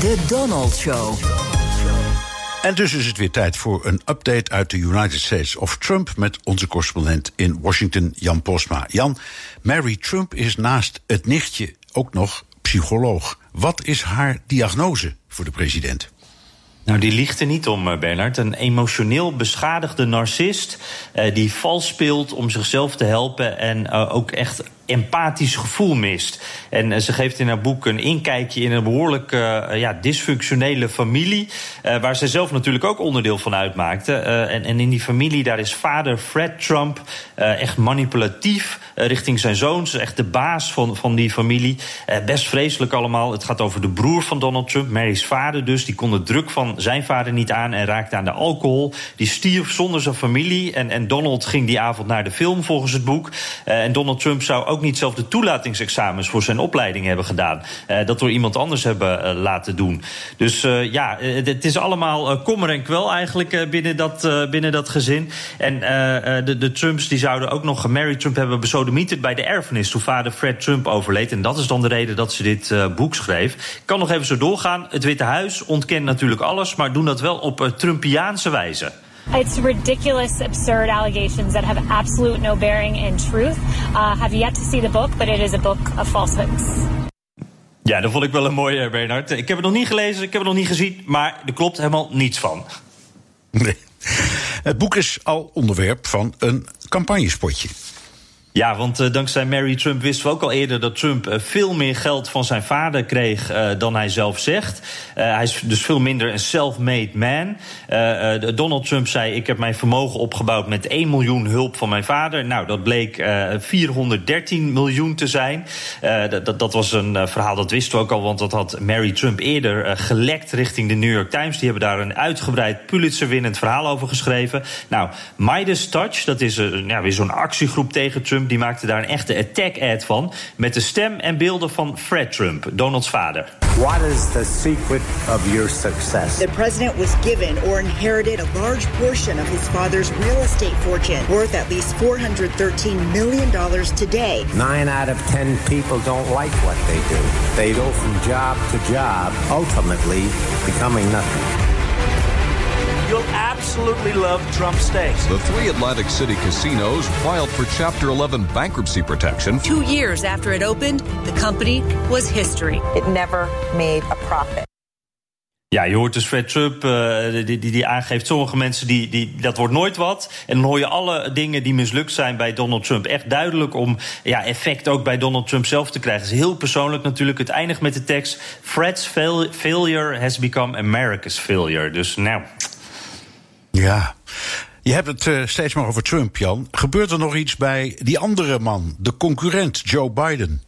De Donald Show. En dus is het weer tijd voor een update uit de United States of Trump met onze correspondent in Washington, Jan Posma. Jan, Mary Trump is naast het nichtje ook nog psycholoog. Wat is haar diagnose voor de president? Nou, die ligt er niet om, eh, Bernard. Een emotioneel beschadigde narcist uh, die vals speelt om zichzelf te helpen en uh, ook echt empathisch gevoel mist. En uh, ze geeft in haar boek een inkijkje in een behoorlijk ja, dysfunctionele familie. Waar ze zelf natuurlijk ook onderdeel van uitmaakte. En, en, in die familie, daar is vader Fred Trump echt manipulatief richting zijn zoons. Echt de baas van, van die familie. best vreselijk allemaal. Het gaat over de broer van Donald Trump, Mary's vader dus. Die kon de druk van zijn vader niet aan en raakte aan de alcohol. Die stierf zonder zijn familie. En, en Donald ging die avond naar de film volgens het boek. en Donald Trump zou ook niet zelf de toelatingsexamens voor zijn opleiding hebben gedaan. Uh, dat door iemand anders hebben uh, laten doen. Dus ja, het is allemaal kommer en kwel eigenlijk binnen, dat, binnen dat gezin. En de, de Trumps die zouden ook nog Mary Trump hebben besodemieterd bij de erfenis toen vader Fred Trump overleed. En dat is dan de reden dat ze dit boek schreef. Ik kan nog even zo doorgaan. Het Witte Huis ontkent natuurlijk alles, maar doen dat wel op Trumpiaanse wijze. It's ridiculous, absurd allegations that have absolute no bearing in truth. Uh, have yet to see the book, but it is a book of falsehoods. Ja, dat vond ik wel een mooie, Bernard. Ik heb het nog niet gelezen, ik heb het nog niet gezien, maar er klopt helemaal niets van. Nee. Het boek is al onderwerp van een campagnespotje. Ja, want uh, dankzij Mary Trump wisten we ook al eerder dat Trump uh, veel meer geld van zijn vader kreeg uh, dan hij zelf zegt. hij is dus veel minder een self-made man. Donald Trump zei: Ik heb mijn vermogen opgebouwd met 1 miljoen hulp van mijn vader. Nou, dat bleek 413 miljoen te zijn. dat, dat was een verhaal, dat wisten we ook al, want dat had Mary Trump eerder gelekt richting de New York Times. Die hebben daar een uitgebreid Pulitzer-winnend verhaal over geschreven. Nou, Midas Touch, dat is ja, weer zo'n actiegroep tegen Trump. Trump die maakte daar een echte attack-ad van. Met de stem en beelden van Fred Trump, Donalds vader. What is the secret of your success? The president was given or inherited a large portion of his father's real estate fortune, worth at least $413 million today. Nine out of ten people don't like what they do. They go from job to job, ultimately becoming nothing. You'll absolutely love Trump Steaks. The three Atlantic City casinos filed for Chapter 11 bankruptcy protection. Two years after it opened, the company was history. It never made a profit. Ja, je hoort dus Fred Trump uh, die, die, die, aangeeft sommige mensen die, die dat wordt nooit wat. En dan hoor je alle dingen die mislukt zijn bij Donald Trump echt duidelijk om ja, effect ook bij Donald Trump zelf te krijgen. Het is heel persoonlijk natuurlijk. Het eindigt met de tekst: Fred's fail failure has become America's failure. Dus nou, ja. Je hebt het uh, steeds maar over Trump, Jan. Gebeurt er nog iets bij die andere man, de concurrent, Joe Biden?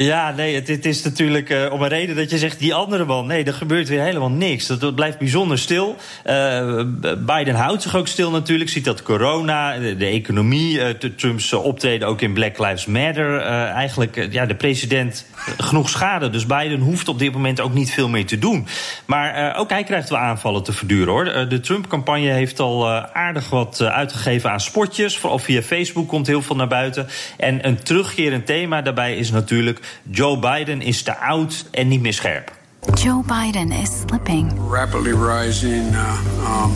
Ja, nee, het, het is natuurlijk uh, om een reden dat je zegt die andere man. Nee, er gebeurt weer helemaal niks. Dat, blijft bijzonder stil. Uh, Biden houdt zich ook stil natuurlijk. Ziet dat corona, de, economie, uh, Trumps optreden ook in Black Lives Matter. eigenlijk, ja, de president genoeg schade. Dus Biden hoeft op dit moment ook niet veel meer te doen. Maar ook hij krijgt wel aanvallen te verduren hoor. de Trump-campagne heeft al aardig wat uitgegeven aan spotjes. Vooral via Facebook komt heel veel naar buiten. En een terugkerend thema daarbij is natuurlijk Joe Biden is te oud en niet meer scherp. Joe Biden is slipping. Rapidly rising. Uh, um,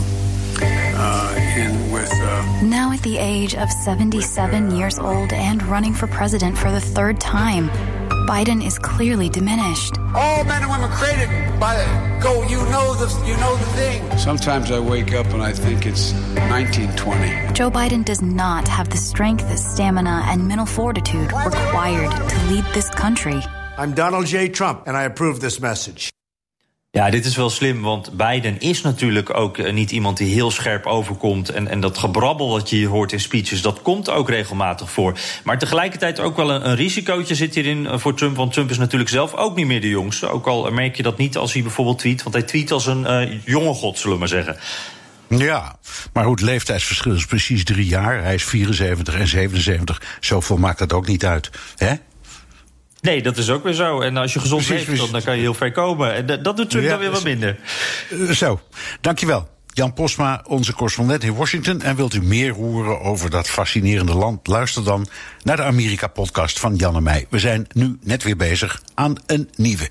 uh, in with, uh... Now at the age of 77 with, years old and running for president for the third time, Biden is clearly diminished. All men and women created by go. You know the you know the thing. Sometimes I wake up and I think it's 1920. Joe Biden does not have the strength, stamina, and mental fortitude required to lead this country. I'm Donald J. Trump, and I approve this message. Ja, dit is wel slim, want Biden is natuurlijk ook eh, niet iemand die heel scherp overkomt. En, en dat gebrabbel wat je hoort in speeches, dat komt ook regelmatig voor. Maar tegelijkertijd ook wel een, een risicootje zit hierin eh, voor Trump. Want Trump is natuurlijk zelf ook niet meer de jongste. Ook al merk je dat niet als hij bijvoorbeeld tweet. Want hij tweet als een uh, jonge god, zullen we maar zeggen. Ja, maar goed, leeftijdsverschil is precies drie jaar. Hij is 74 en 77. Zoveel maakt dat ook niet uit. hè? Nee, dat is ook weer zo. En als je gezond precies, leeft, dan kan je heel ver komen. En dat doet ja, dan weer wat minder. Zo, dankjewel. Jan Posma, onze correspondent in Washington. En wilt u meer horen over dat fascinerende land? Luister dan naar de Amerika-podcast van Jan en mij. We zijn nu net weer bezig aan een nieuwe.